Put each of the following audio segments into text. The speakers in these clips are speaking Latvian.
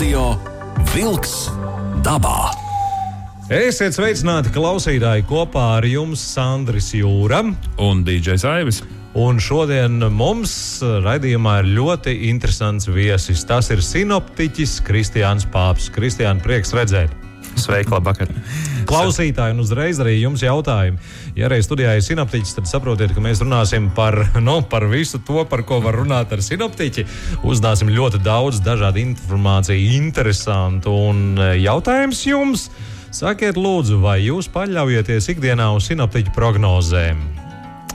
Radio Wolks dabā. Esiet sveicināti klausītāji kopā ar jums Sandris Jūra un DJs Aivis. Un šodien mums raidījumā ir ļoti interesants viesis. Tas ir sinoptiķis Kristiāns Pāps. Kristiāna, prieks redzēt! Sveiki, labvakar! Klausītāji, un uzreiz arī jums jautājumi. Ja arī studijā ir sinoptiķis, tad saprotiet, ka mēs runāsim par, nu, par visu to, par ko var runāt ar sinoptiķi. Uzdāsim ļoti daudz dažādu informāciju, interesantu un e, jautājums jums. Sakiet, lūdzu, vai jūs paļaujaties ikdienā uz sinoptiķu prognozēm?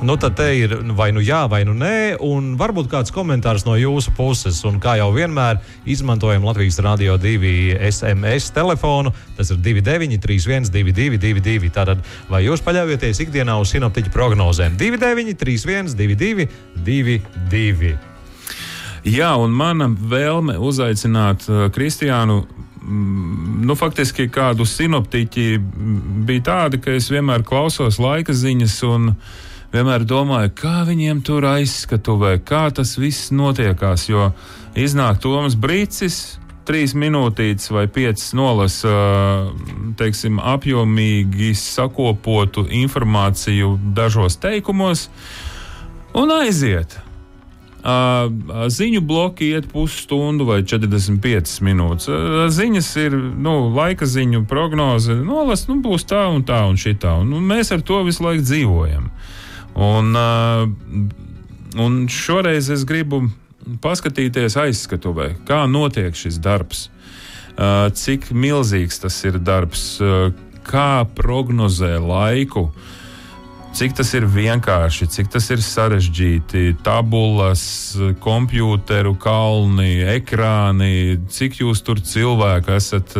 Nu, tad te ir vai nu jā, vai nu nē, un varbūt kāds komentārs no jūsu puses. Un kā jau vienmēr, izmantojam Latvijas Rādio 2 SMS telefonu. Tas ir 29, 31, 22, 22. Tātad, vai jūs paļaujaties ikdienā uz sinoptiķu prognozēm? 29, 31, 22, 22. Jā, un mana vēlme uzaicināt uh, Kristiānu mm, nu, faktiski kādu sinoptiķi bija tāda, ka es vienmēr klausos laika ziņas un vienmēr domāju, kā viņiem tur aizskatuvē, kā tas viss notiekās. Jo iznāk Toms Brīsis, trīs minūtītes vai piecas nolasa teiksim, apjomīgi sakopotu informāciju dažos teikumos un aiziet. Ziņu bloki iet pusstundu vai 45 minūtes. Ziņas ir nu, laika ziņu prognoze. Nolas, nu, būs tā un tā un šī tā. Un, un mēs ar to visu laiku dzīvojam. Un, un šoreiz es gribu paskatīties aizskatuvē, kā notiek šis darbs, cik milzīgs tas ir darbs, kā prognozē laiku cik tas ir vienkārši, cik tas ir sarežģīti. Tabulas, kompjuteru kalni, ekrāni, cik jūs tur cilvēki esat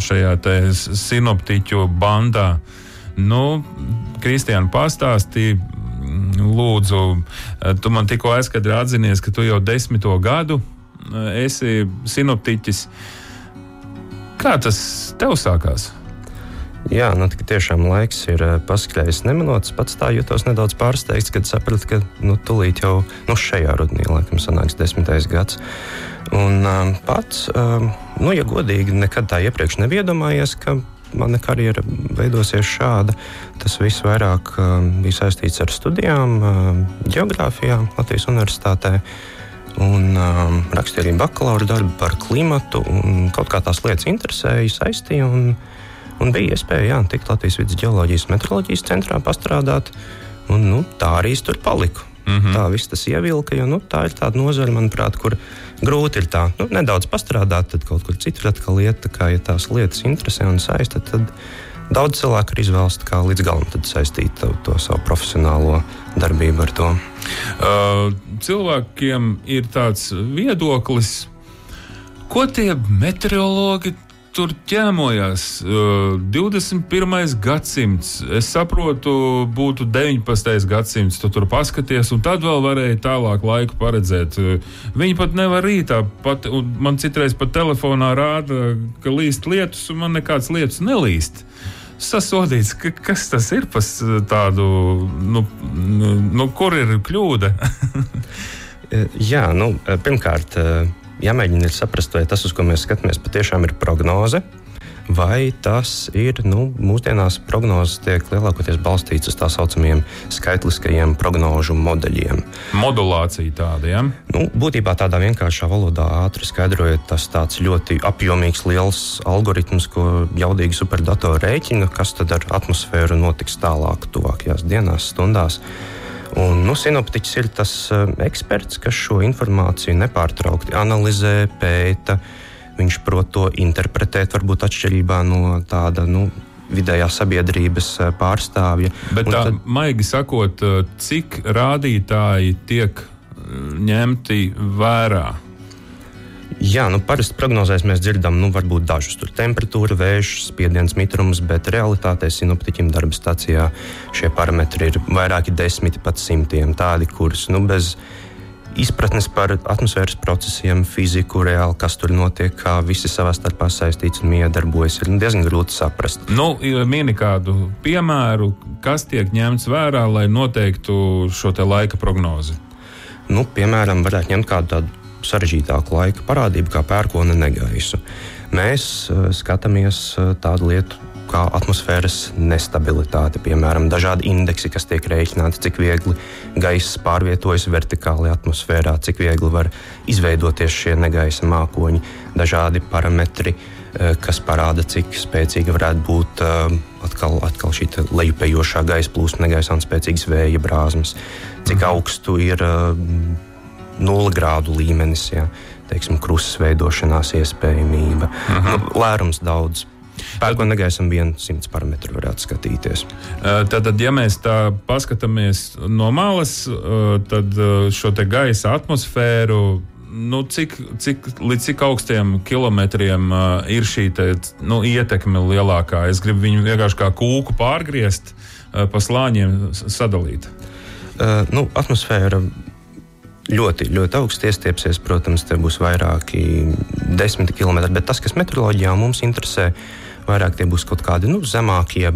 šajā sinoptiķu bandā. Nu, Kristiāna pastāstīja. Lūdzu, uh, tu man tikko aizkadri atzinies, ka tu jau desmito gadu uh, esi sinoptiķis. Kā tas tev sākās? Jā, nu, tiešām laiks ir eh, paskrējis nemanots. Pats tā jutos nedaudz pārsteigts, kad sapratu, ka nu, tūlīt jau nu, šajā rudenī laikam sanāks desmitais gads. Un um, pats, um, nu, ja godīgi, nekad tā iepriekš nebija iedomājies, ka mana karjera veidosies šāda. Tas viss vairāk um, bija saistīts ar studijām, um, geogrāfijā, Latvijas Universitātē. Un um, rakstīju arī bakalaura darbu par klimatu, un kaut kā tās lietas interesēja, saistīja. Un, Un bija iespēja jā, tikt Latvijas vidus geoloģijas un meteoroloģijas centrā pastrādāt. Un, nu, tā arī es tur paliku. Mm -hmm. Tā viss tas ievilka, jo nu, tā ir tāda nozara, manuprāt, kur grūti ir tā nu, nedaudz pastrādāt, tad kaut kur citur atkal iet. Kā, ja tās lietas interesē un saista, tad daudz cilvēku ir izvēlas līdz galam saistīt to, to savu profesionālo darbību ar to. Uh, cilvēkiem ir tāds viedoklis, ko tie meteorologi tur ķēmojās. Uh, 21. gadsimts, es saprotu, būtu 19. gadsimts, tu tur paskaties, un tad vēl varēja tālāk laiku paredzēt. Uh, viņi pat nevar rītā, pat, man citreiz pat telefonā rāda, ka līst lietus, un man nekāds lietus nelīst. Sasodīts, ka, kas tas ir par tādu, nu, nu, nu kur ir kļūda? Jā, nu, pirmkārt, jāmēģina saprast, vai tas, uz ko mēs skatāmies, patiešām ir prognoze. Vai tas ir nu, mūsdienās prognozes, tiek lielākoties balstīts uz tā saucamiem skaitliskajiem prognožu modeļiem? Modulācija tāda, ja? Nu, būtībā tādā vienkāršā valodā ātri skaidrojot, tas tāds ļoti apjomīgs, liels algoritms, ko jaudīgi superdatori rēķina, kas tad ar atmosfēru notiks tālāk, tuvākajās dienās, stundās. Un, nu, sinoptiķis ir tas uh, eksperts, kas šo informāciju nepārtraukti analizē, pēta. Viņš prot to interpretēt, varbūt atšķirībā no tāda. Nu, vidējā sabiedrības eh, pārstāvja. Bet tā, tad, maigi sakot, eh, cik rādītāji tiek ņemti vērā? Jā, nu, parasti prognozēs mēs dzirdam, nu, varbūt dažus tur temperatūra, vējš, spiediens, mitrums, bet realitātē sinoptiķim darba stācijā šie parametri ir vairāki desmiti pat simtiem tādi, kurus nu, bez izpratnes par atmosfēras procesiem, fiziku, reāli, kas tur notiek, kā visi savā starpā saistīts un miedarbojas, ir diezgan grūti saprast. Nu, Mini kādu piemēru, kas tiek ņemts vērā, lai noteiktu šo laika prognozi. Nu, piemēram, varētu ņemt kādu tādu sarežģītāku laika parādību, kā pērkona negaisu. Mēs uh, skatāmies uh, tādu lietu kā atmosfēras nestabilitāte, piemēram, dažādi indeksi, kas tiek rēķināti, cik viegli gaiss pārvietojas vertikāli atmosfērā, cik viegli var izveidoties šie negaisa mākoņi, dažādi parametri, eh, kas parāda, cik spēcīga varētu būt eh, atkal, atkal šī lejupējošā gaisa plūsma, negaisa un spēcīgas vēja brāzmas, cik mhm. augstu ir eh, nulles grādu līmenis. Ja teiksim, krustas veidošanās iespējamība. Uh -huh. nu, lērums daudz Pērkona negaisam 100 parametru varētu skatīties. Tātad, ja mēs tā paskatāmies no malas, tad šo gaisa atmosfēru nu, cik, cik, līdz cik augstiem kilometriem uh, ir šī te, nu, ietekme lielākā. Es gribu viņu vienkārši kā kūku pārgriezt, uh, pa slāņiem sadalīt. Uh, nu, atmosfēra ļoti, ļoti augsts iestiepsies. Protams, te būs vairāki desmiti kilometri, bet tas, kas meteoroloģijā mums interesē, ir vairāk tie būs kaut kādi nu, zemākie.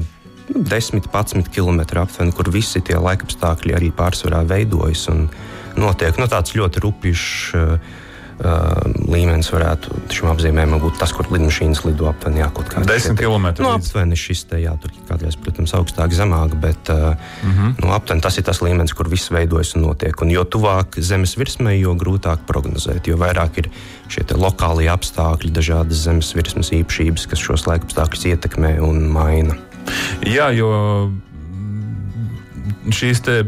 10, 11 km aptuveni, kur visi tie laikapstākļi arī pārsvarā veidojas un notiek. Nu, tāds ļoti rupjš Uh, līmenis varētu šim apzīmējumam būt tas, kur lidmašīnas lido aptuveni kaut kādā 10 km. Nu, aptuveni šis te, jā, tur kādreiz, protams, augstāk, zemāk, bet uh, mm -hmm. nu, aptuveni tas ir tas līmenis, kur viss veidojas un notiek. Un jo tuvāk zemes virsmai, jo grūtāk prognozēt, jo vairāk ir šie lokālie apstākļi, dažādas zemes virsmas īpašības, kas šos laikapstākļus ietekmē un maina. Jā, jo šīs te,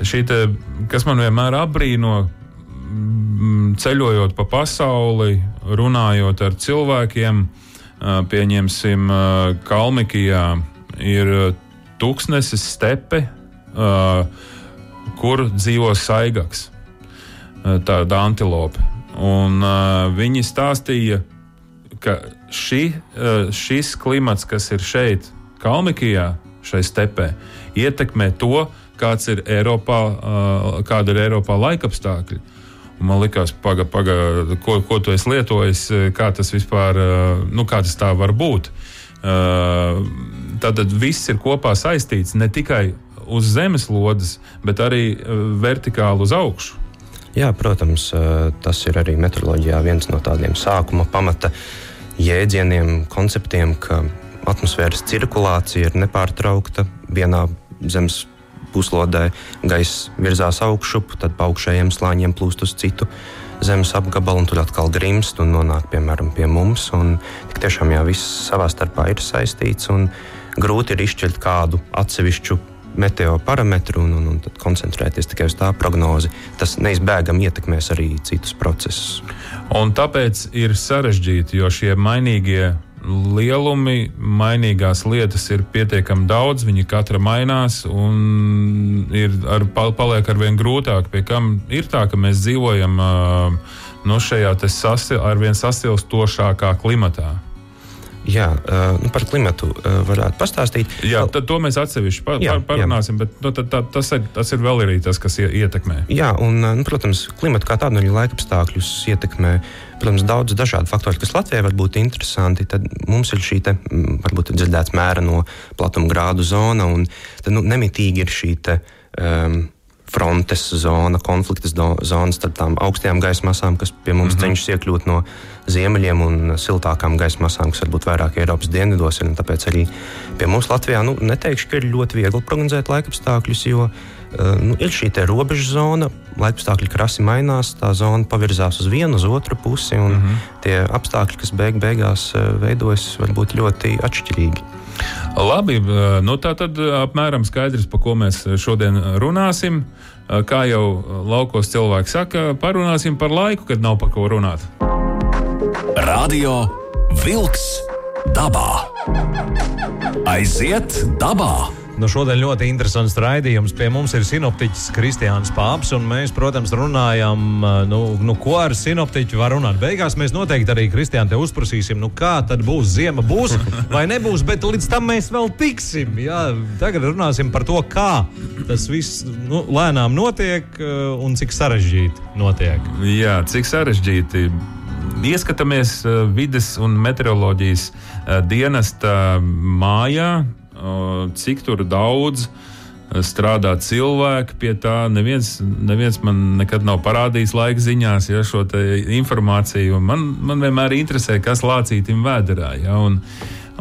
šī te, kas man vienmēr apbrīno, ceļojot pa pasauli, runājot ar cilvēkiem, pieņemsim, Kalmikijā ir tūkstnesis stepe, kur dzīvo saigaks, tāda antilope. Un, viņi stāstīja, ka uh, šis klimats, kas ir šeit, Kalmikijā, šai stepē, ietekmē to, kāds ir Eiropā, kāda ir Eiropā laikapstākļi. Uh, Man liekas, paga, paga, ko, ko tu esi lietojis, kā tas vispār, nu, kā tas tā var būt. Tātad viss ir kopā saistīts ne tikai uz zemeslodes, bet arī vertikāli uz augšu. Jā, protams, tas ir arī meteoroloģijā viens no tādiem sākuma pamata jēdzieniem, konceptiem, ka atmosfēras cirkulācija ir nepārtraukta vienā zemes puslodē gaisa virzās augšup, tad pa augšējiem slāņiem plūst uz citu zemes apgabalu, un tur atkal grimst un nonāk piemēram pie mums. Tik tiešām jā, viss savā starpā ir saistīts, un grūti ir izšķirt kādu atsevišķu meteo parametru un, un, un koncentrēties tikai uz tā prognozi. Tas neizbēgami ietekmēs arī citus procesus. Un tāpēc ir sarežģīti, jo šie mainīgie lielumi, mainīgās lietas ir pietiekami daudz, viņi katra mainās un ir ar, paliek ar vien grūtāk. Pie kam ir tā, ka mēs dzīvojam uh, no šajā sasil, ar vien sasilstošākā klimatā. Jā, uh, nu par klimatu uh, varētu pastāstīt. Jā, tad to mēs atsevišķi par, jā, par, parunāsim, jā. bet nu, tā, tā, tas, ir, tas ir vēl arī tas, kas ietekmē. Jā, un, nu, protams, klimatu kā tādu arī laikapstākļus ietekmē. Protams, daudz dažādu faktoru, kas Latvijai var būt interesanti. Tad mums ir šī, te, varbūt dzirdēts mēra no platuma grādu zona, un tad nu, nemitīgi ir šī te, um, frontes zona, konflikta zona starp tām augstajām gaisa masām, kas pie mums mm -hmm. cenšas iekļūt no ziemeļiem, un siltākām gaisa masām, kas varbūt vairāk Eiropas dienvidos ir. Tāpēc arī pie mums Latvijā nu, neteikšu, ka ir ļoti viegli prognozēt laikapstākļus, jo uh, nu, ir šī robeža zona, laikapstākļi krasi mainās, tā zona pavirzās uz vienu, uz otru pusi, un mm -hmm. tie apstākļi, kas beig beigās uh, veidojas, var būt ļoti atšķirīgi. Labi, nu tā tad apmēram skaidrs, par ko mēs šodien runāsim. Kā jau laukos cilvēki saka, parunāsim par laiku, kad nav par ko runāt. Radio Wolks dabā. Aiziet dabā! Nu, šodien ļoti interesants raidījums. Pie mums ir sinoptiķis Kristiāns Pāps, un mēs, protams, runājam, nu, nu, ko ar sinoptiķu var runāt. Beigās mēs noteikti arī Kristiānu te uzprasīsim, nu, kā tad būs ziema, būs vai nebūs, bet līdz tam mēs vēl tiksim. Jā, tagad runāsim par to, kā tas viss nu, lēnām notiek un cik sarežģīti notiek. Jā, cik sarežģīti. Ieskatāmies vides un meteoroloģijas dienesta mājā, cik tur daudz strādā cilvēki pie tā. Neviens, neviens man nekad nav parādījis laika ziņās ja, šo informāciju. Man, man vienmēr interesē, kas lācītim vēderā. Ja, un,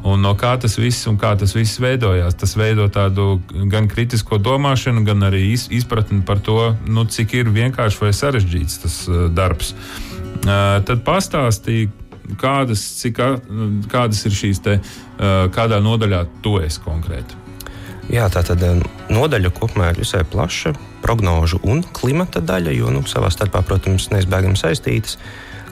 Un no kā tas viss, tas viss veidojās? Tas veido tādu gan kritisko domāšanu, gan arī izpratni par to, nu, cik ir vienkārši vai sarežģīts tas uh, darbs. Uh, tad pastāstīja, kādas, cik, kādas ir šīs te, kādā nodaļā tu esi konkrēti. Jā, tā tad nodaļa kopumā ir visai plaša, prognožu un klimata daļa, jo nu, savā starpā, protams, neizbēgami saistītas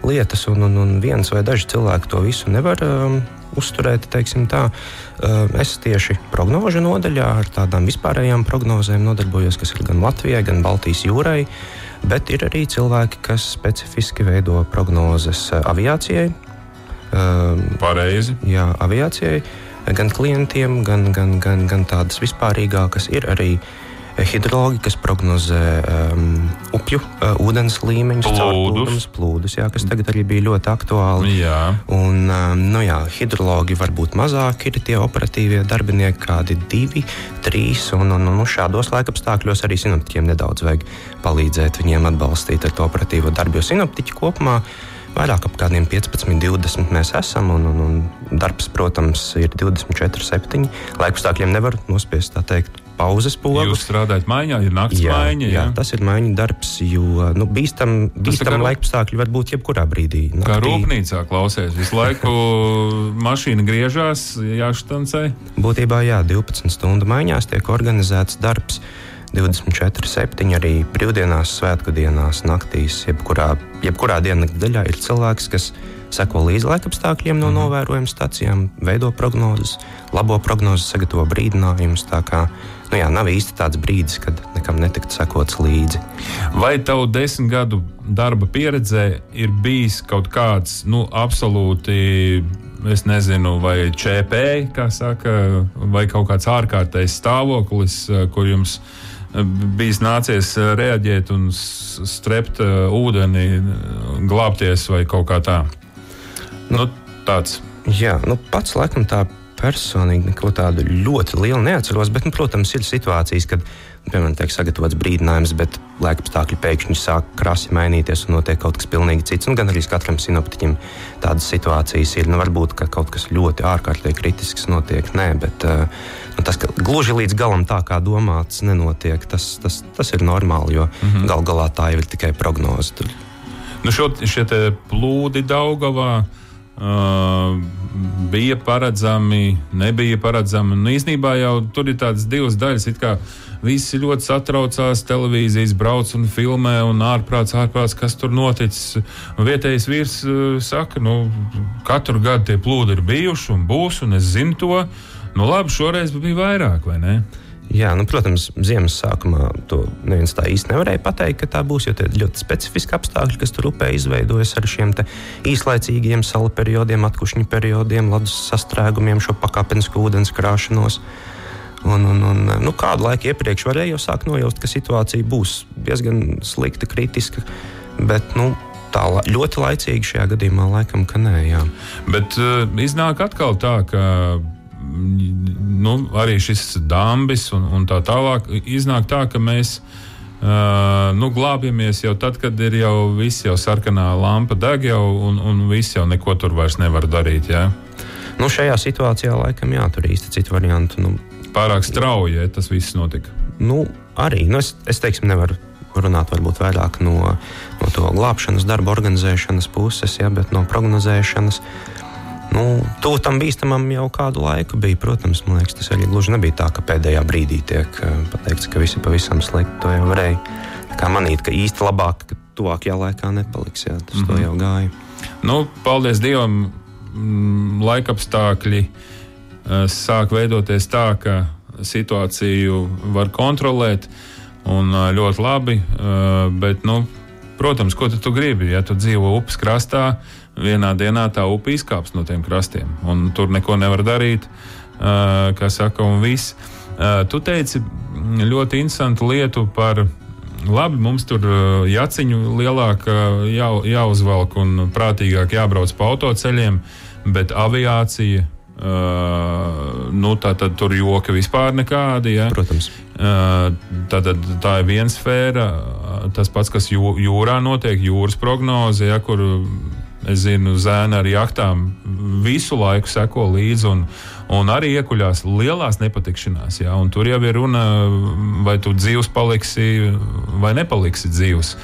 lietas, un, un, un viens vai daži cilvēki to visu nevar um, uzturēt. Tā. Uh, es tieši prognožu nodaļā ar tādām vispārējām prognozēm nodarbojos, kas ir gan Latvijai, gan Baltijas jūrai. Bet ir arī cilvēki, kas specifiski veido prognozes aviācijai. Um, Pareizi. Jā, aviācijai, gan klientiem, gan, gan, gan, gan tādas vispārīgākas ir arī uh, hidrologi, kas prognozē um, upju uh, ūdens līmeņus, plūdus, plūdus jā, kas tagad arī bija ļoti aktuāli. Jā. Un, um, nu, jā, hidrologi varbūt mazāk ir tie operatīvie darbinieki, kādi divi, trīs. Un, un, un šādos laikapstākļos arī sinoptiķiem nedaudz vajag palīdzēt viņiem atbalstīt ar to operatīvo darbu, jo sinoptiķi kopumā vairāk ap kādiem 15, 20 mēs esam. Un, un, un darbs, protams, ir 24, 7. Laikapstākļiem nevar nospiest tā teikt pauzes pogu. Jūs strādājat mājā, ir naktas jā, maiņa. Jā. jā, tas ir maiņa darbs, jo nu, bīstam, bīstam laikapstākļi var būt jebkurā brīdī. Naktī. Kā rūpnīcā klausies, visu laiku mašīna griežās, jāštancē. Būtībā jā, 12 stundu maiņās tiek organizēts darbs. 24, 7 arī brīvdienās, svētku dienās, naktīs, jebkurā, jebkurā dienas daļā ir cilvēks, kas seko līdzi laikapstākļiem no mm. novērojuma stācijām, veido prognozes, labo prognozes, sagatavo brīdinājumus. Nu jā, nav īsti tāds brīdis, kad nekam netikt sekots līdzi. Vai tavu desmit gadu darba pieredzē ir bijis kaut kāds nu, absolūti es nezinu, vai ČP, kā saka, vai kaut kāds ārkārtējs stāvoklis, kur jums bijis nācies reaģēt un strept ūdeni, glābties vai kaut kā tā. Nu, tāds. Jā, nu, pats laikam tā personīgi neko tādu ļoti lielu neatceros, bet, nu, protams, ir situācijas, kad, piemēram, tiek sagatavots brīdinājums, bet laika apstākļi pēkšņi sāk krasi mainīties un notiek kaut kas pilnīgi cits. Nu, gan arī katram sinoptiķim tādas situācijas ir. Nu, varbūt ka kaut kas ļoti ārkārtīgi kritisks notiek, nē, bet uh, nu, tas, ka gluži līdz galam tā kā domāts, nenotiek, tas, tas, tas ir normāli, jo mm -hmm. gal galā tā jau ir tikai prognoze. Tur. Nu, šo, šie plūdi Daugavā Uh, bija paredzami, nebija paredzami. Nu, īsnībā jau tur ir tādas divas daļas. Visi ļoti satraucās, televīzijas brauc un filmē, un ārprāts, ārprāts kas tur noticis. Un vietējais vīrs uh, saka, nu, katru gadu tie plūdi ir bijuši un būs, un es zinu to. Nu, labi, šoreiz bija vairāk, vai ne? Jā, nu, protams, ziemas sākumā to neviens tā īsti nevarēja pateikt, ka tā būs. Jo tie ir ļoti specifiski apstākļi, kas tur upē izveidojas ar šiem īslaicīgiem salu periodiem, atkušņu periodiem, ledus sastrēgumiem, šo pakāpenisku ūdens krāšanos. Un, un, un, nu, kādu laiku iepriekš varēja jau sākt nojaust, ka situācija būs diezgan slikta, kritiska. Bet, nu, tā ļoti laicīgi šajā gadījumā laikam, ka nē. Jā. Bet uh, iznāk atkal tā, ka nu, arī šis dambis un, un tā tālāk iznāk tā, ka mēs. Uh, nu, glābjamies jau tad, kad ir jau viss, jau sarkanā lampa deg, jau, un, un viss jau neko tur vairs nevar darīt. Jā. Nu, šajā situācijā laikam jā, tur īsti citu variantu. Nu, Pārāk strauji ja, tas viss notika. Nu, arī nu, es, es teiksim, nevaru runāt varbūt vairāk no, no to glābšanas darba organizēšanas puses, ja, bet no prognozēšanas. Nu, Tuvu tam bīstamam jau kādu laiku bija. Protams, man liekas, tas arī gluži nebija tā, ka pēdējā brīdī tiek uh, pateikts, ka viss ir pavisam slikti. To jau varēja manīt, ka īsti labāk, ka tuvākajā laikā nepaliks. Jā, tas mm -hmm. jau gāja. Nu, paldies Dievam, mm, laikapstākļi uh, sāk veidoties tā, ka situāciju var kontrolēt un uh, ļoti labi. Bet, nu, protams, ko tu gribi? Ja tu dzīvo upes krastā, vienā dienā tā upe izkāps no tiem krastiem, un tur neko nevar darīt. Kā saka, un viss. Tu teici ļoti interesantu lietu par. Labi, mums tur jāciņu lielāk jā, jāuzvelk un prātīgāk jābrauc pa autoceļiem, bet aviācija Uh, nu, tā tad tur joka vispār nekādi. Ja? Protams. Uh, tā, tad, tā ir viena sfēra. Tas pats, kas jū, jūrā notiek, jūras prognoze, ja, kur es zinu, zēna ar jachtām visu laiku seko līdzi un, un arī iekuļās lielās nepatikšanās. Ja, tur jau ir runa, vai tu dzīvs paliksi vai nepaliksi dzīvs.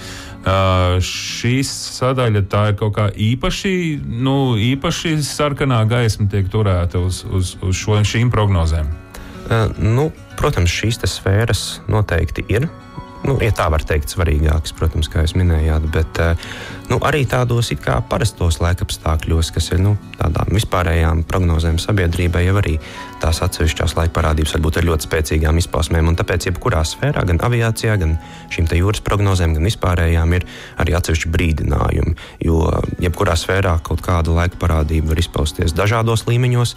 Uh, šī sadaļa ir kaut kā īpaši, nu, īpaši sarkanā gaisma tiek turēta uz, uz, uz šo, šīm prognozēm. Uh, nu, protams, šīs sfēras noteikti ir nu, ja tā var teikt, svarīgākas, protams, kā jūs minējāt, bet eh, nu, arī tādos it kā parastos laikapstākļos, kas ir nu, tādām vispārējām prognozēm sabiedrībai, jau arī tās atsevišķās laika parādības var būt ar ļoti spēcīgām izpausmēm. Tāpēc, jebkurā sfērā, gan aviācijā, gan šīm jūras prognozēm, gan vispārējām, ir arī atsevišķi brīdinājumi. Jo jebkurā sfērā kaut kāda laika parādība var izpausties dažādos līmeņos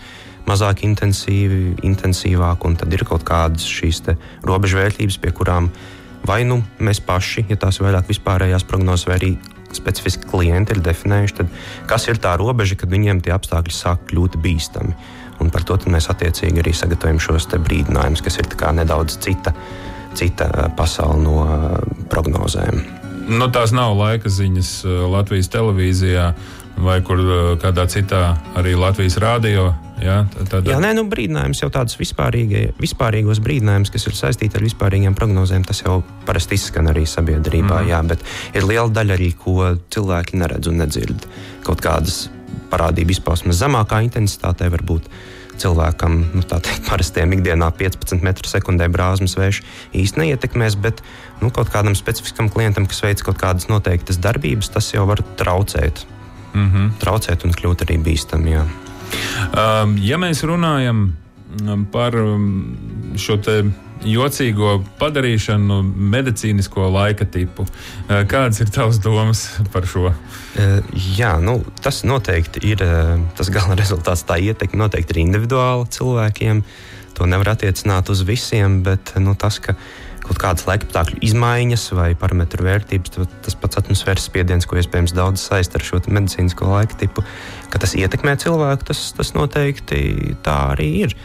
mazāk intensīvi, intensīvāk, un tad ir kaut kādas šīs robežvērtības, pie kurām vai nu mēs paši, ja tās ir vairāk vispārējās prognozes, vai arī specifiski klienti ir definējuši, tad kas ir tā robeža, kad viņiem tie apstākļi sāk kļūt bīstami. Un par to mēs attiecīgi arī sagatavojam šos brīdinājumus, kas ir nedaudz cita, cita eh, pasaule no eh, prognozēm. Nu, tās nav laika ziņas eh, Latvijas televīzijā vai kur kādā citā arī Latvijas rādio Jā, tad... jā nē, nu, brīdinājums jau tāds vispārīgos brīdinājums, kas ir saistīti ar vispārīgiem prognozēm, tas jau parasti izskan arī sabiedrībā. Mm. Jā, bet ir liela daļa arī, ko cilvēki neredz un nedzird. Kaut kādas parādību izpausmes zemākā intensitātē var būt cilvēkam, nu, tā teikt, parastiem ikdienā 15 m2 brāzmas vējš īsti neietekmēs, bet nu, kaut kādam specifiskam klientam, kas veic kaut kādas noteiktas darbības, tas jau var traucēt. Mm -hmm. Traucēt un kļūt arī bīstami. Um, ja mēs runājam um, par um, šo jocīgo padarīšanu, medicīnisko laika tipu. Uh, kādas ir tavas domas par šo? Uh, jā, nu, tas noteikti ir uh, tas gala rezultāts. Tā ietekme noteikti ir individuāla cilvēkiem. To nevar attiecināt uz visiem, bet nu, tas, ka kaut kādas laikapstākļu izmaiņas vai parametru vērtības, tas pats atmosfēras spiediens, ko iespējams daudz saist ar šo medicīnisko laika tipu, ka tas ietekmē cilvēku, tas, tas noteikti tā arī ir.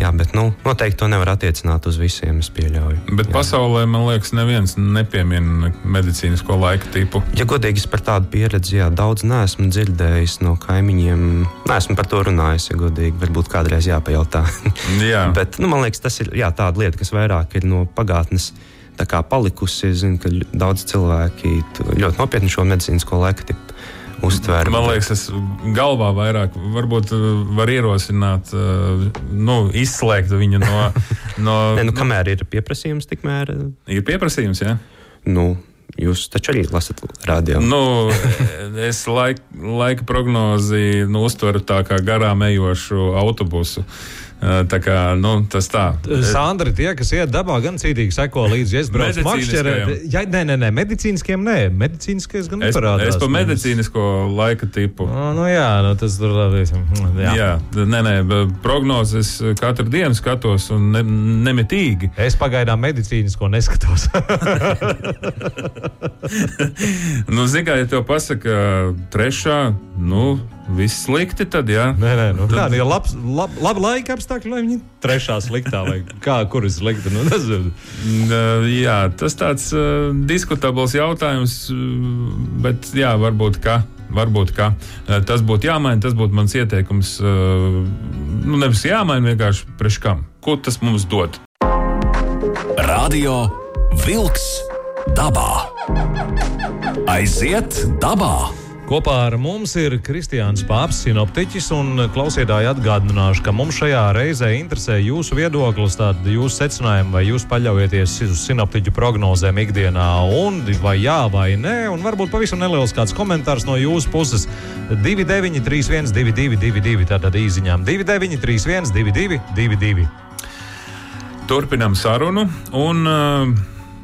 Jā, bet nu, noteikti to nevar attiecināt uz visiem. Es pieļauju. Bet jā. pasaulē, man liekas, neviens nepiemina medicīnisko laika tipu. Ja godīgi es par tādu pieredzi jā, daudz neesmu dzirdējis no kaimiņiem. Neesmu par to runājis, ja godīgi. Varbūt kādreiz jāpajautā. jā. bet nu, man liekas, tas ir jā, tāda lieta, kas vairāk ir no pagātnes palikusi. Es zinu, ka daudz cilvēki ļoti nopietni šo medicīnisko laika tipu uztvēra. Man liekas, tas galvā vairāk varbūt uh, var ierosināt, uh, nu, izslēgt viņu no. no ne, nu, kamēr ir pieprasījums, tikmēr uh, ir pieprasījums. Ja? Nu, Jūs taču arī lasat radio. Nu, es laika, laika prognozi nu, uztveru tā kā garām ejošu autobusu. Uh, Tā kā, nu, tas tā. Sandra, tie, kas iet dabā, gan cītīgi seko līdzi. Es braucu makšķerē. Jā, nē, nē, nē, medicīniskiem nē. Medicīniskais gan neparādās. Es, es pa medicīnisko laika tipu. O, nu jā, nu, tas tur labi. Jā. jā, nē, nē, prognozes katru dienu skatos un ne, nemitīgi. Es pagaidām medicīnisko neskatos. nu, zini, kā ja tev pasaka trešā, nu, viss slikti, tad jā. Nē, nē, nu, tad... tā ir labs, lab, laba laika apstākļi, lai viņi trešā sliktā vai kā, kur ir slikta. Nu, jā, tas tāds uh, diskutabls jautājums, bet jā, varbūt kā. Varbūt kā. tas būtu jāmaina, tas būtu mans ieteikums. Uh, nu, nevis jāmaina, vienkārši priekš kam. Ko tas mums dod? Radio Wolks dabā. Aiziet dabā! Kopā ar mums ir Kristiāns Pāps, sinoptiķis, un klausītāji atgādināšu, ka mums šajā reizē interesē jūsu viedoklis, tātad jūsu secinājumi, vai jūs paļaujaties uz sinoptiķu prognozēm ikdienā, un vai jā, vai nē, un varbūt pavisam neliels kāds komentārs no jūsu puses. 2931, 222, tātad īsiņām 2931, 222. Turpinām sarunu, un uh,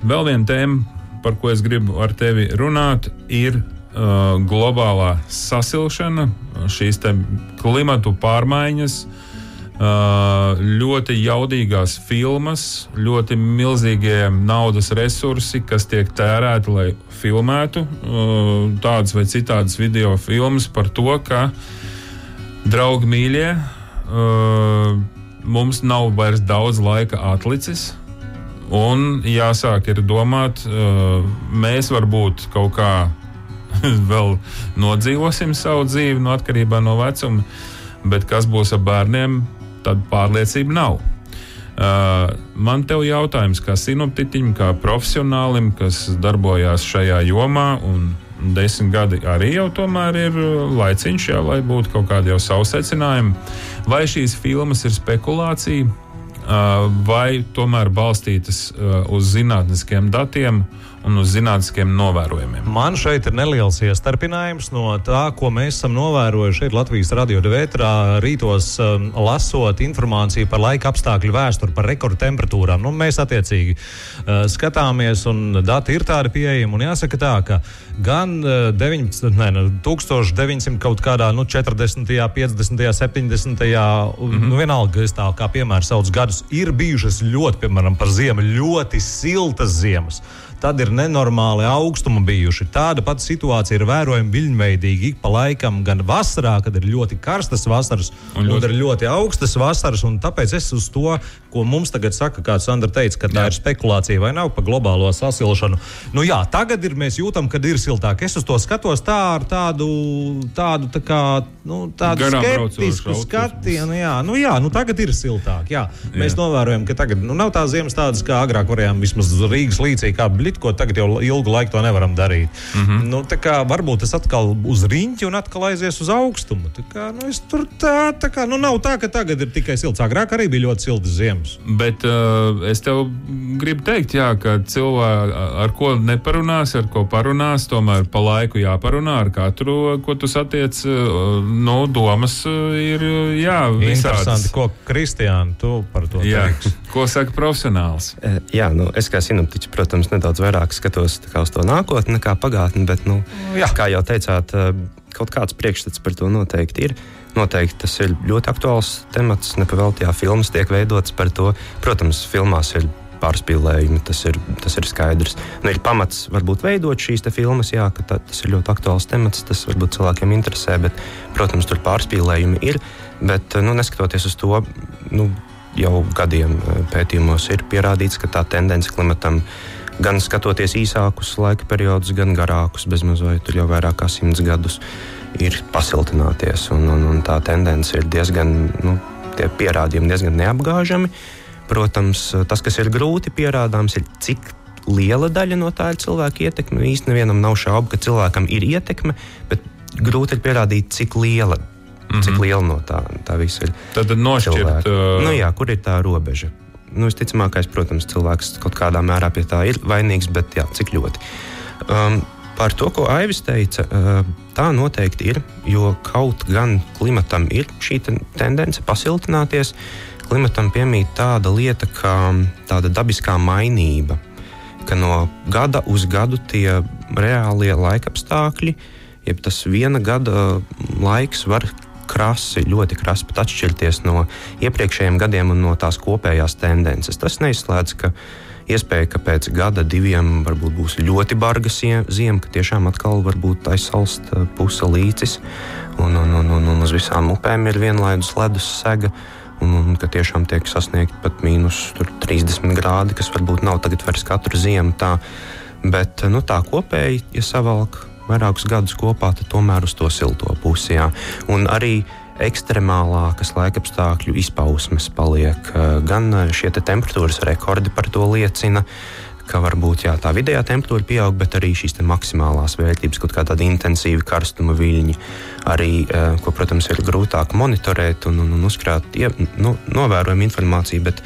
vēl viena tēma, par ko es gribu ar tevi runāt, ir uh, globālā sasilšana, šīs klimatu pārmaiņas, uh, ļoti jaudīgās filmas, ļoti milzīgie naudas resursi, kas tiek tērēti, lai filmētu uh, tādas vai citādas video filmas par to, ka draugi mīļie uh, mums nav vairs daudz laika atlicis. Un jāsāk ir domāt, uh, mēs varbūt kaut kā vēl nodzīvosim savu dzīvi, no atkarībā no vecuma, bet kas būs ar bērniem, tad pārliecība nav. Uh, man te ir jautājums, kā sinoptiķim, kā profesionālim, kas darbojās šajā jomā, un desmit gadi arī jau tomēr ir laiciņš, jā, lai būtu kaut kādi jau savu secinājumi. Vai šīs filmas ir spekulācija, uh, vai tomēr balstītas uh, uz zinātniskiem datiem? Un uz zinātniskiem novērojumiem. Man šeit ir neliels iestarpinājums no tā, ko mēs esam novērojuši Latvijas radio devētrā rītos, um, lasot informāciju par laika apstākļu vēsturi, par rekordtemperatūrām. Nu, mēs attiecīgi uh, skatāmies, un dati ir tādi pieejami. Jāsaka tā, ka gan uh, 19, ne, 1900 kaut kādā nu, 40., 50., 70. Mm -hmm. nu, vienalga, es tā kā piemēram sauc gadus, ir bijušas ļoti, piemēram, par ziemu ļoti siltas ziemas tad ir nenormāli augstumi bijuši. Tāda pati situācija ir vērojama viļņveidīgi ik pa laikam, gan vasarā, kad ir ļoti karstas vasaras, un, ļoti... un ļoti augstas vasaras. Tāpēc es uz to, ko mums tagad saka, kā Sandra teica, ka tā jā. ir spekulācija vai nav par globālo sasilšanu. Nu, jā, tagad ir, mēs jūtam, ka ir siltāk. Es uz to skatos tā ar tādu, tādu, tā kā, nu, tādu skeptisku skatienu. Jā, nu, jā nu, tagad ir siltāk. Jā. Mēs jā. novērojam, ka tagad nu, nav tā ziemas tādas, kā agrāk varējām vismaz Rīgas līcī, kā blit, ko tagad jau ilgu laiku to nevaram darīt. Mm -hmm. nu, kā, varbūt tas atkal uz riņķi un atkal aizies uz augstumu. Tā kā, nu, tur tā, tā kā, nu, nav tā, ka tagad ir tikai silts. Agrāk arī bija ļoti siltas ziemas. Bet uh, es tev gribu teikt, jā, ka cilvēki ar ko neparunās, ar ko parunās, tomēr pa laiku jāparunā ar katru, ko tu satiec. Uh, nu, domas uh, ir jā, visādas. Interesanti, ko Kristiāna tu par to teiksi. ko saka profesionāls? Uh, jā, nu, es kā sinoptiķis, protams, nedaudz vairāk skatos uz to nākotni nekā pagātni, bet, nu, Jā. kā jau teicāt, eh, kaut kāds priekšstats par to noteikti ir. Noteikti tas ir ļoti aktuāls temats. Nepavēltījā filmas tiek veidotas par to. Protams, filmās ir pārspīlējumi, tas ir, tas ir skaidrs. Nu, ir pamats varbūt veidot šīs filmas, jā, ka tā, tas ir ļoti aktuāls temats, tas varbūt cilvēkiem interesē, bet, protams, tur pārspīlējumi ir. Bet, nu, neskatoties uz to, nu, jau gadiem eh, pētījumos ir pierādīts, ka tā tendence klimatam gan skatoties īsākus laika periodus, gan garākus, bezmazliet jau vairāk kā simts gadus, ir pasiltināties. Un, un, un tā tendence ir diezgan, nu, tie pierādījumi diezgan neapgāžami. Protams, tas, kas ir grūti pierādāms, ir cik liela daļa no tā ir cilvēka ietekme. Īstenībā nevienam nav šaubu, ka cilvēkam ir ietekme, bet grūti ir pierādīt, cik liela. Mm -hmm. Cik liela no tā, tā visa ir? Tad nošķirt, uh... nu, jā, kur ir tā robeža? nu, visticamākais, protams, cilvēks kaut kādā mērā pie tā ir vainīgs, bet jā, cik ļoti. Um, par to, ko Aivis teica, uh, tā noteikti ir, jo kaut gan klimatam ir šī tendence pasiltināties, klimatam piemīt tāda lieta kā tāda dabiskā mainība, ka no gada uz gadu tie reālie laikapstākļi, jeb tas viena gada laiks var krasi, ļoti krasi pat atšķirties no iepriekšējiem gadiem un no tās kopējās tendences. Tas neizslēdz, ka iespēja, ka pēc gada, diviem varbūt būs ļoti barga ziema, ka tiešām atkal varbūt aizsalst puse līcis un, un, un, un, un uz visām upēm ir vienlaidus ledus sega. Un, un ka tiešām tiek sasniegta pat mīnus 30 grādi, kas varbūt nav tagad vairs katru ziemu tā. Bet nu, tā kopēji, ja savalk vairākus gadus kopā, tad tomēr uz to silto pusi. Jā. Un arī ekstremālākas laikapstākļu izpausmes paliek. Gan šie te temperatūras rekordi par to liecina, ka varbūt jā, tā vidējā temperatūra pieaug, bet arī šīs maksimālās vērtības, kaut kāda intensīva karstuma viļņi, arī, ko, protams, ir grūtāk monitorēt un, un, un uzkrāt, ja, nu, novērojama informācija. Bet,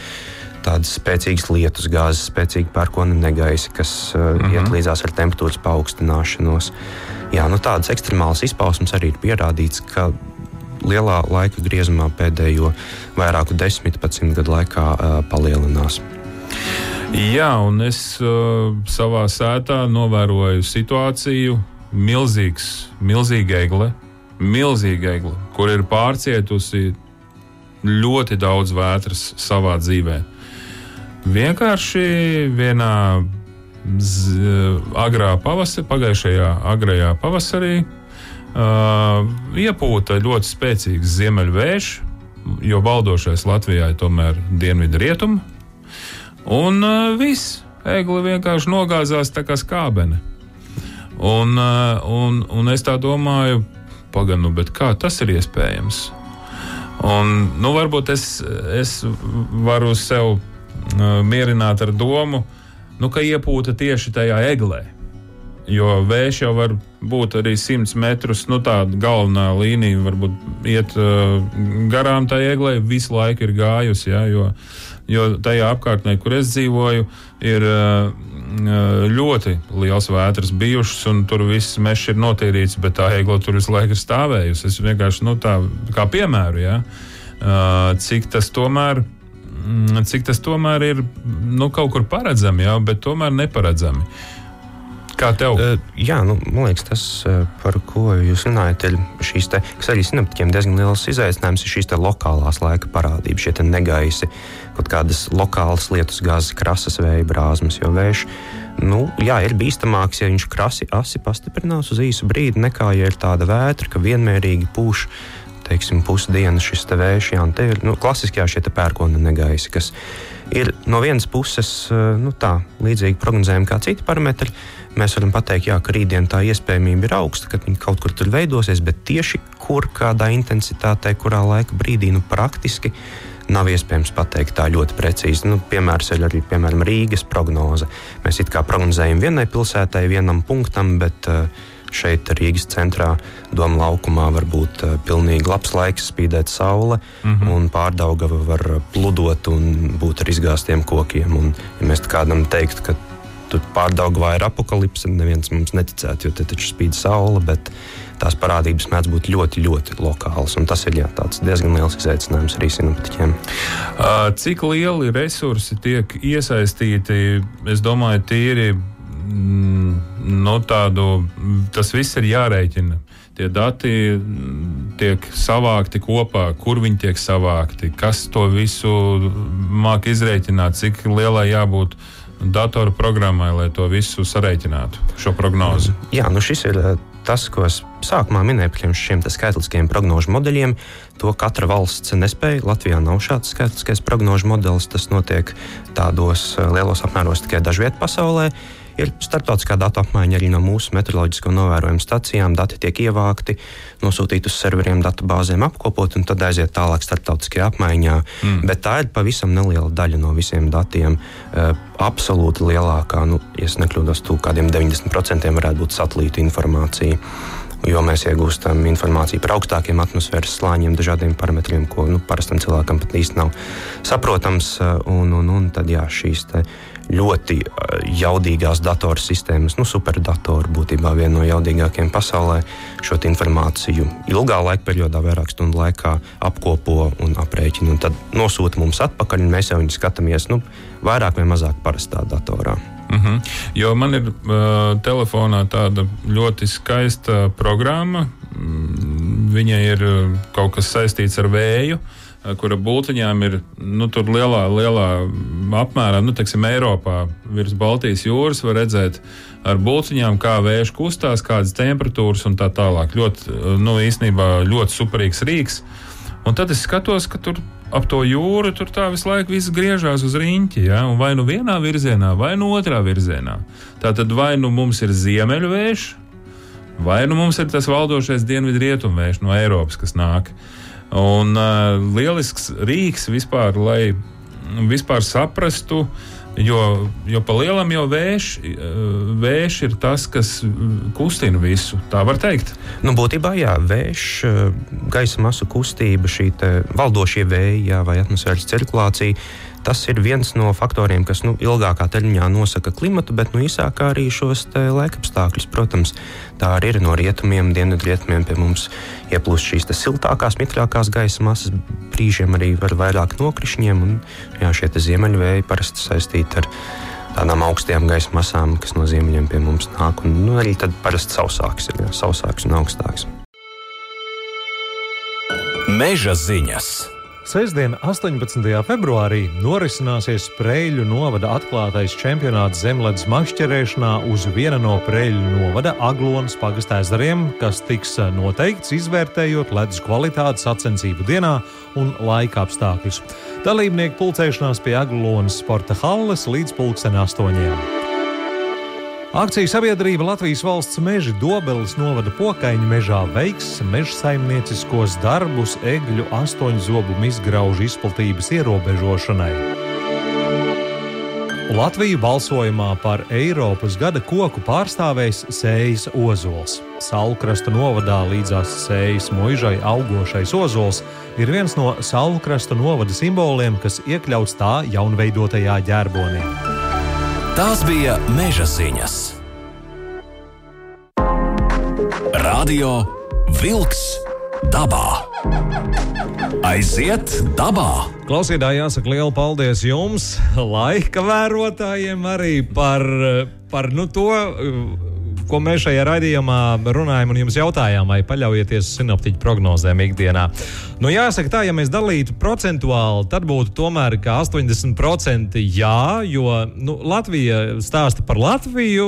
tādas spēcīgas lietus gāzes, spēcīga pērkona negaisa, kas uh, mm -hmm. iet līdzās ar temperatūras paaugstināšanos. Jā, nu, tādas ekstremālas izpausmes arī ir pierādīts, ka lielā laika griezumā pēdējo vairāku desmit, pat simt gadu laikā uh, palielinās. Jā, un es uh, savā sētā novēroju situāciju. Milzīgs, milzīga egle, milzīga egle, kur ir pārcietusi ļoti daudz vētras savā dzīvēm vienkārši vienā z, agrā pavasarī, pagājušajā agrajā pavasarī, uh, iepūta ļoti spēcīgs ziemeļvējš. jo valdošais Latvijā ir tomēr dienvidu rietumu. Un uh, viss, egli vienkārši nogāzās tā kā skābene. Un, uh, un, un es tā domāju, pagaidi, nu, kā tas ir iespējams? Un, nu, varbūt es, es varu sev mierināt ar domu, nu, ka iepūta tieši tajā eglē. Jo vējš jau var būt arī 100 metrus, nu tāda galvenā līnija, varbūt iet uh, garām tai eglē, visu laiku ir gājusi. Ja, jo, jo tajā apkārtnē, kur es dzīvoju, ir uh, ļoti liels vētras bijušas, un tur viss mežs ir notīrīts, bet tā egla tur visu laiku ir stāvējusi. Es vienkārši nu, tā kā piemēru, ja, uh, cik tas tomēr ir cik tas tomēr ir nu, kaut kur paredzami, jau, bet tomēr neparedzami. Kā tev? Uh, jā, nu, man liekas, tas, uh, par ko jūs runājat, ir šīs, te, kas arī sinaptiķiem diezgan liels izaicinājums, ir šīs lokālās laika parādības, šie negaisi, kaut kādas lokālas lietus, gāzes, krasas vēja brāzmas, jo vējš. Nu, jā, ir bīstamāks, ja viņš krasi asi pastiprinās uz īsu brīdi, nekā ja ir tāda vētra, ka vienmērīgi pūš teiksim, pusdienu šis te vējš, jā, un te ir nu, klasiskajā šie pērkona negaisi, kas ir no vienas puses nu, tā, līdzīgi prognozējumi kā citi parametri mēs varam pateikt, jā, ka rītdien tā iespējamība ir augsta, ka viņi kaut kur tur veidosies, bet tieši kur, kādā intensitātē, kurā laika brīdī, nu, praktiski nav iespējams pateikt tā ļoti precīzi. Nu, piemērs ir arī piemēram, Rīgas prognoze. Mēs it kā prognozējam vienai pilsētai, vienam punktam, bet uh, šeit Rīgas centrā, Doma laukumā, var būt uh, pilnīgi labs laiks, spīdēt saule, mm -hmm. un pārdaugava var pludot un būt ar izgāztiem kokiem. Un, ja mēs kādam teiktu, ka tur pārdaugavā ir apakalipse, neviens mums neticētu, jo te taču spīd saule. Tās parādības mēdz būt ļoti, ļoti lokālas. Tas ir jā, diezgan liels izaicinājums arī sinoptiķiem. Cik lieli resursi tiek iesaistīti? Es domāju, tīri mm, no tādu, tas viss ir jārēķina. Tie dati tiek savākti kopā, kur viņi tiek savākti, kas to visu māca izrēķināt, cik lielai jābūt uh, datoru programmai, lai to visu sareiķinātu, šo prognozi? Jā, nu šis ir eh, tas, ko es sākumā minēju par šiem skaitliskiem prognožu modeļiem. To katra valsts nespēja. Latvijā nav šāds skaitliskais prognožu modelis. Tas notiek tādos eh, lielos apmēros tikai dažviet pasaulē. Ir starptautiskā datu apmaiņa arī no mūsu meteoroloģisko novērojumu stacijām. Dati tiek ievākti, nosūtīti uz serveriem, datubāzēm apkopot un tad aiziet tālāk starptautiskajā apmaiņā. Mm. Bet tā ir pavisam neliela daļa no visiem datiem. Uh, absolūti lielākā, nu, ja nekļūdos, tūlīt kādiem 90% varētu būt satelīta informācija jo mēs iegūstam informāciju par augstākiem atmosfēras slāņiem, dažādiem parametriem, ko nu, parastam cilvēkam pat īsti nav saprotams. Eh, un, un, un tad jā, šīs ļoti jaudīgās datorsistēmas, nu, superdatoru būtībā viena no jaudīgākajām pasaulē. Šo informāciju ilgā laika periodā, vairāk stundu laikā apkopo un aprēķina, tad nosūta mums atpakaļ, un mēs jau viņu skatāmies nu, vairāk vai mazāk parastā datorā. Uh mhm. -huh. Jo man ir uh, telefonā tāda ļoti skaista programma. Mm, Viņai ir kaut kas saistīts ar vēju. Uh, Eh, kura būtiņām ir nu, lielā, lielā apmērā, nu, teiksim, Eiropā virs Baltijas jūras, var redzēt ar būtiņām, kā vējš kustās, kādas temperatūras un tā tālāk. Ļoti, eh, nu, īstenībā ļoti superīgs rīks. Un tad es skatos, ka tur ap to jūru tur tā visu laiku viss griežās uz riņķi. Ja? Vai nu vienā virzienā, vai nu otrā virzienā. Tā tad vai nu mums ir ziemeļu vējš, vai nu mums ir tas valdošais dienvidu rietumu vējš no Eiropas, kas nāk. Un uh, lielisks rīks vispār, lai vispār saprastu, jo, jo pa lielam jau vējš, vējš ir tas, kas kustina visu. Tā var teikt. Nu, būtībā jā, vējš, gaisa masu kustība, šī valdošie vēji jā, vai atmosfēras cirkulācija Tas ir viens no faktoriem, kas nu, ilgākā termiņā nosaka klimatu, bet nu, īsākā arī šos laikapstākļus. Protams, tā arī ir no rietumiem, dienvidrietumiem pie mums ieplūst šīs siltākās, mitrākās gaisa masas, brīžiem arī var vairāk nokrišņiem. Un, jā, šie ziemeļvēji parasti saistīti ar tādām augstajām gaisa masām, kas no ziemeļiem pie mums nāk. Un, nu, arī tad parasti sausāks ir jā, sausāks un augstāks. Meža ziņas! Sestdien, 18. februārī, norisināsies Preļu novada atklātais čempionāts zemledus makšķerēšanā uz viena no Preļu novada Aglonas pagastā ezeriem, kas tiks noteikts izvērtējot ledus kvalitāti sacensību dienā un laika apstākļus. Dalībnieku pulcēšanās pie Aglonas sporta halles līdz pulksten astoņiem. Akciju sabiedrība Latvijas valsts meža Dobeles novada pokaiņu mežā veiks meža saimnieciskos darbus egļu astoņu zobu izgraužu izplatības ierobežošanai. Latviju balsojumā par Eiropas gada koku pārstāvēs Sējas ozols. Saulkrasta novadā līdzās Sējas muižai augošais ozols ir viens no Saulkrasta novada simboliem, kas iekļauts tā jaunveidotajā ģerbonī. Tās bija meža ziņas. Radio Wolks dabā. Aiziet dabā! Klausītāji, jāsaka liela paldies jums, laika vērotājiem, arī par, par nu, to ko mēs šajā raidījumā runājam un jums jautājām, vai paļaujieties uz sinoptiķu prognozēm ikdienā. Nu, jāsaka, tā, ja mēs dalītu procentuāli, tad būtu tomēr 80% jā, jo nu, Latvija stāsta par Latviju.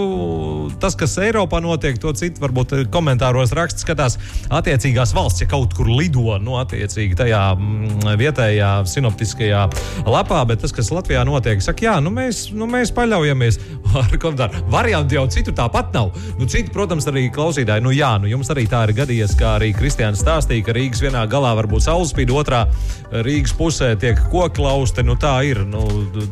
Tas, kas Eiropā notiek, to citu varbūt komentāros raksta, skatās attiecīgās valsts, ja kaut kur lido, nu, attiecīgi tajā mm, vietējā sinoptiskajā lapā, bet tas, kas Latvijā notiek, saka, jā, nu, mēs, nu, mēs paļaujamies ar komentāru. Varianti jau citur tāpat nav. Nu, citi, protams, arī klausītāji, nu jā, nu jums arī tā ir gadījies, kā arī Kristiāns stāstīja, ka Rīgas vienā galā var būt saulespīd, otrā Rīgas pusē tiek koklausti. Nu, tā ir. Nu,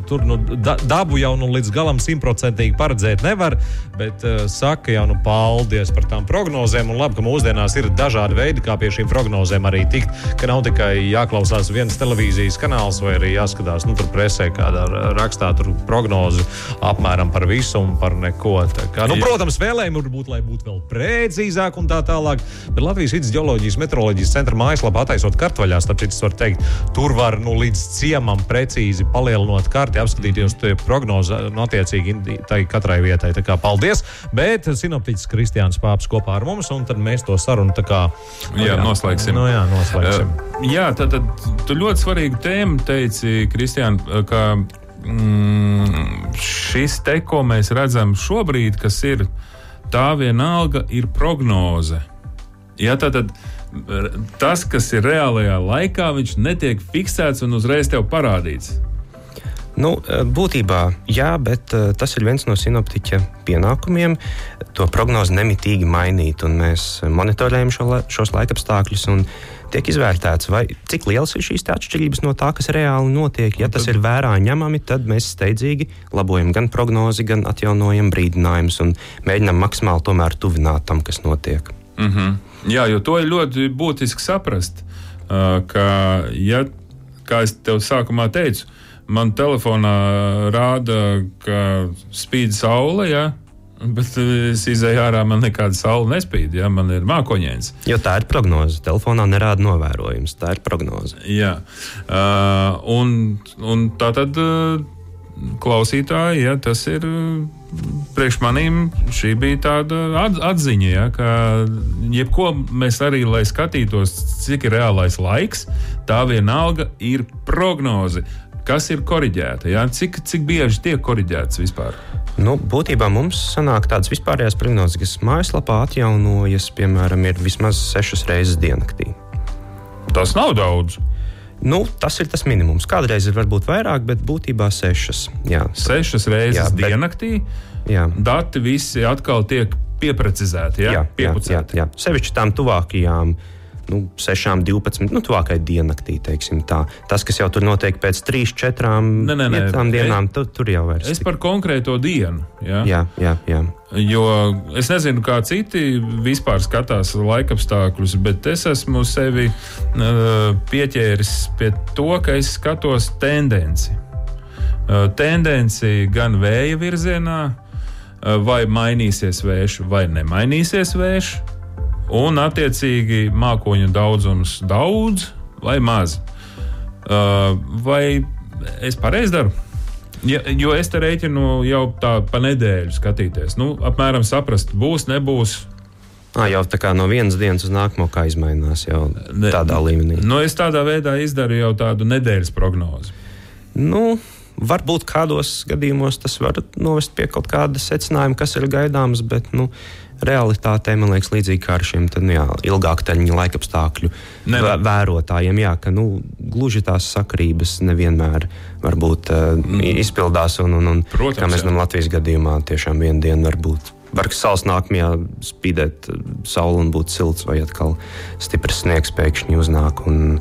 tur nu, da, dabu jau nu, līdz galam simtprocentīgi paredzēt nevar, bet uh, saka jau nu paldies par tām prognozēm. Un labi, ka mūsdienās ir dažādi veidi, kā pie šīm prognozēm arī tikt. Ka nav tikai jāklausās viens televīzijas kanāls vai arī jāskatās nu, tur presē kādā rakstā tur prognozi apmēram par visu un par neko. Kā, nu, protams, vēlējumi problēma varbūt, lai būtu vēl precīzāk un tā tālāk. Bet Latvijas vidus geoloģijas meteoroloģijas centra mājaslapā attaisot kartvaļā, starp citu, var teikt, tur var nu, līdz ciemam precīzi palielinot karti, apskatīties prognozi nu, attiecīgi katrai vietai. Tā kā paldies! Bet sinoptiķis Kristiāns Pāps kopā ar mums, un tad mēs to sarunu tā kā nu, jā, jā, noslēgsim. Nu, jā, noslēgsim. Uh, jā, tad, tad tu ļoti svarīgu tēmu teici, Kristiān, ka mm, šis te, ko mēs redzam šobrīd, kas ir tā vienalga ir prognoze. Ja, tad, tad tas, kas ir reālajā laikā, viņš netiek fiksēts un uzreiz tev parādīts. Nu, būtībā jā, bet uh, tas ir viens no sinoptiķa pienākumiem. To prognozi nemitīgi mainīt, un mēs monitorējam šo, šos laikapstākļus. Un, tiek izvērtēts, vai cik liels ir šīs atšķirības no tā, kas reāli notiek. Ja tas ir vērā ņemami, tad mēs steidzīgi labojam gan prognozi, gan atjaunojam brīdinājumus un mēģinam maksimāli tomēr tuvināt tam, kas notiek. Mm -hmm. Jā, jo to ir ļoti būtiski saprast, uh, ka, ja, kā es tev sākumā teicu, man telefonā rāda, ka spīd saule. Ja? Bet es izēju ārā, man nekāda saule nespīd, ja man ir mākoņdienas. Jo tā ir prognoze. Telefonā nerāda novērojums. Tā ir prognoze. Jā, uh, un, un tā tad uh, klausītāji, ja, tas ir. Priekš manīm šī bija tāda atziņa, ja, ka jebko mēs arī, lai skatītos, cik ir reālais laiks, tā vienalga ir prognoze kas ir korģēta? Ja? Cik, cik bieži tiek korģēts vispār? Nu, būtībā mums sanāk tādas vispārējās prognozes, kas mājaslapā atjaunojas, piemēram, ir vismaz sešas reizes diennaktī. Tas nav daudz. Nu, tas ir tas minimums. Kādreiz ir varbūt vairāk, bet būtībā sešas. Jā. Sešas reizes jā, bet, diennaktī. Jā. Dati visi atkal tiek pieprecizēti. Jā, jā, jā, jā. Sevišķi tām tuvākajām uh, nu, 6, 12, nu, tuvākai diennaktī. Tas, kas jau tur notiek pēc 3, 4 ne, ne, ne. dienām, tu, tur jau vairs. Es par konkrēto dienu. Ja? Jā, jā, jā. Jo es nezinu, kā citi vispār skatās laikapstākļus, bet es esmu sevi uh, pieķēris pie to, ka es skatos tendenci. Uh, tendenci gan vēja virzienā, uh, vai mainīsies vējš, vai nemainīsies vējš un attiecīgi mākoņu daudzums daudz vai maz. Uh, vai es pareizi daru? Ja, jo es te rēķinu jau tā pa nedēļu skatīties. Nu, apmēram saprast, būs, nebūs. À, jau tā kā no vienas dienas uz nākamo kā izmainās jau Ne- tādā līmenī. Nu, es tādā veidā izdaru jau tādu nedēļas prognozi. Nu, varbūt kādos gadījumos tas var novest pie kaut kāda secinājuma, kas ir gaidāms, bet nu, realitātē man liekas līdzīgi kā ar šiem tad, nu, jā, ilgāktermiņa laikapstākļu Nevar. vē- vērotājiem. Jā, ka nu, gluži tās sakarības nevienmēr varbūt uh, izpildās. Un, un, un, Protams, kā mēs zinām, Latvijas gadījumā tiešām vienu dienu var būt. Var salas nākamajā spīdēt uh, saule un būt silts, vai atkal stiprs sniegs pēkšņi uznāk. Un,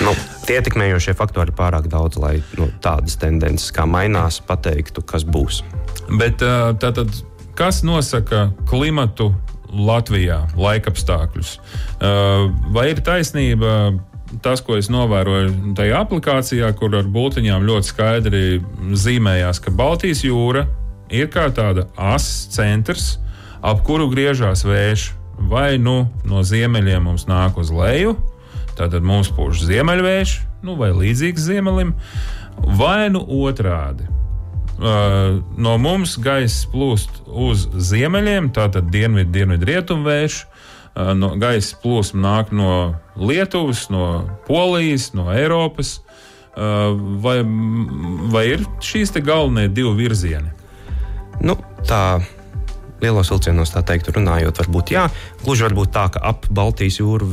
nu, tie ietekmējošie faktori ir pārāk daudz, lai nu, tādas tendences kā mainās, pateiktu, kas būs. Bet tātad, kas nosaka klimatu Latvijā, laikapstākļus? Vai ir taisnība? Tas, ko es novēroju tajā aplikācijā, kur ar būtiņām ļoti skaidri zīmējās, ka Baltijas jūra ir kā tāda asa centrs, ap kuru griežās vējš. Vai nu no ziemeļiem mums nāk uz leju, tātad mums pūš ziemeļvējš, nu, vai līdzīgs ziemelim, vai nu otrādi. Uh, no mums gaisa plūst uz ziemeļiem, tātad dienvidu, dienvidu rietumu vējš. Uh, no gaisa plūsma nāk no Lietuvas, no Polijas, no Eiropas. Uh, vai, vai ir šīs galvenie divi virzieni? Nu, tā lielos vilcienos, tā teikt, runājot, varbūt jā. Gluži varbūt tā, ka ap Baltijas jūru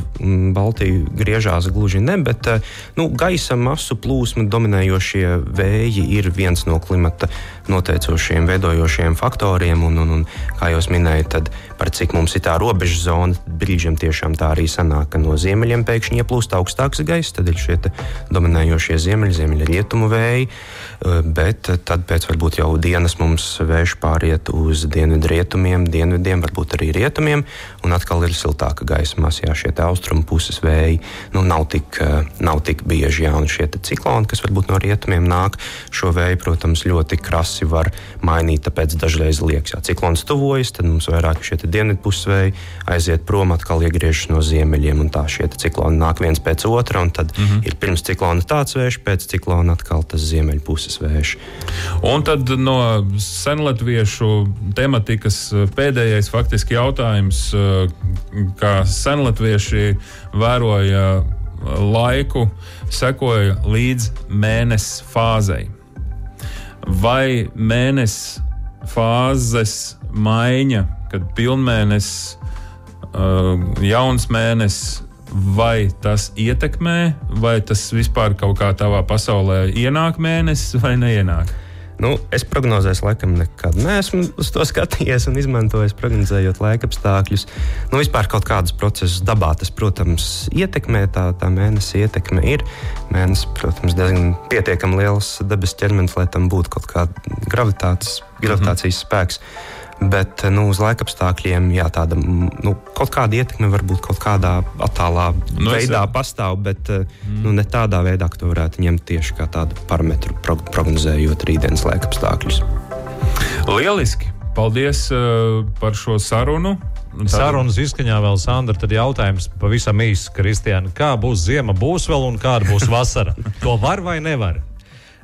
Baltiju griežās gluži ne, bet eh, nu, gaisa masu plūsma dominējošie vēji ir viens no klimata noteicošiem, veidojošiem faktoriem. Un, un, un, kā jau minēju, tad par cik mums ir tā robeža zona, brīžiem tiešām tā arī sanāk, ka no ziemeļiem pēkšņi ieplūst augstāks gaiss, tad ir šie dominējošie ziemeļi, ziemeļa rietumu vēji. Eh, Bet tad pēc varbūt jau dienas mums vējš pāriet uz dienvidu rietumiem, dienvidiem, varbūt arī rietumiem, un atkal ir siltāka gaisa masa, jā, šie austrumu puses vēji nu, nav, tik, eh, nav tik bieži, jā, un šie cikloni, kas varbūt no rietumiem nāk, šo vēju, protams, ļoti krasi var mainīt, tāpēc dažreiz liekas, ja ciklons tuvojas, tad mums vairāk šie te dienvidu puses vēji aiziet prom, atkal iegriežas no ziemeļiem, un tā šie cikloni nāk viens pēc otra, un tad mm -hmm. ir pirms ciklona tāds vējš, pēc ciklona atkal tas ziemeļu puses vējš. Un tad no senlatviešu tematikas eh, pēdējais faktiski jautājums, eh, kā senlatvieši vēroja eh, laiku, sekoja līdz mēnesis fāzei. Vai mēnesis fāzes maiņa, kad pilnmēnesis, jauns mēnesis, vai tas ietekmē, vai tas vispār kaut kā tavā pasaulē ienāk mēnesis vai neienāk? Nu, es prognozēju, laikam, nekad neesmu uz to skatījies un izmantojis, prognozējot laika apstākļus. Nu, vispār kaut kādus procesus dabā tas, protams, ietekmē. Tā, tā mēnesis ietekme ir. Mēnesis, protams, diezgan pietiekami liels debesu ķermenis, lai tam būtu kaut kāda gravitācijas, gravitācijas mm -hmm. spēks. Bet nu, uz laika apstākļiem jā, tāda nu, kaut kāda ietekme var būt kaut kādā attālā Nu, nu, es- veidā pastāv, bet mm. nu, ne tādā veidā, ka to varētu ņemt tieši kā tādu parametru, prog prognozējot rītdienas laika apstākļus. Lieliski! Paldies uh, par šo sarunu. Tad- Sarunas izskaņā vēl Sandra. Tad jautājums pavisam īsts, Kristiāna. Kā būs ziema, būs vēl un kāda būs vasara? To var vai nevar?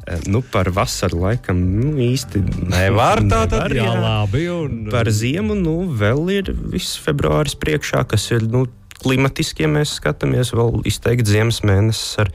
Eh, Nu, par vasaru laikam nu, īsti Nevar tā tad. Nevar, Jā, jā. labi. Un, Par ziemu nu, vēl ir viss februāris priekšā, kas ir nu, klimatiski, ja mēs skatāmies, vēl izteikti ziemas mēnesis ar,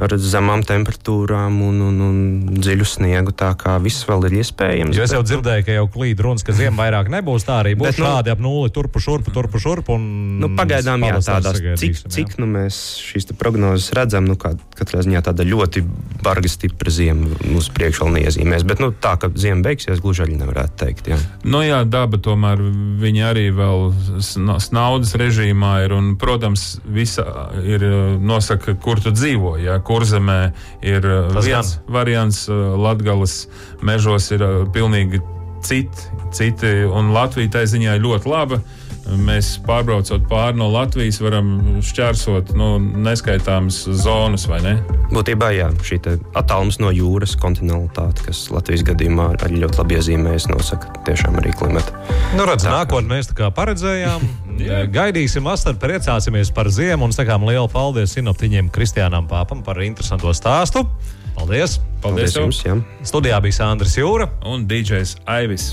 ar zemām temperatūrām un, un, un dziļu sniegu. Tā kā viss vēl ir iespējams. Jo es jau nu, dzirdēju, ka jau klīd runas, ka ziema vairāk nebūs. Tā arī būs Bet, nu, šādi ap nulli, turpu šurpu, turpu šurpu. un Nu, pagaidām, jā, tādās, cik, jā. cik nu, mēs šīs prognozes redzam, nu, kā, katrā ziņā tāda ļoti barga, stipra zima uz priekšu vēl neiezīmēs. Bet nu, tā, ka zima beigsies, gluži arī nevarētu teikt. Jā. Nu, jā, daba tomēr viņi arī vēl sna- naudas režīmā ir. Un, protams, visa ir nosaka, kur tu dzīvo. Jā, kur zemē ir uh, Tas viens gan. variants, uh, Latgales mežos ir uh, pilnīgi citi, citi. Un Latvija tai ziņā ir ļoti laba. Mēs pārbraucot pāri no Latvijas, varam šķērsot nu, neskaitāmas zonas, vai ne? Būtībā jā, šī te attālums no jūras, kontinentalitāte, kas Latvijas gadījumā arī ļoti labi iezīmējas, nosaka tiešām arī klimatu. Nu, redz, nākotnē mēs tā kā paredzējām. Gaidīsim vasaru, priecāsimies par ziemu un sakām lielu paldies sinoptiņiem Kristiānam Pāpam par interesantu stāstu. Paldies! Paldies, Paldies jums! Jā. Studijā bija Sandrs Jūra. Un DJs Aivis.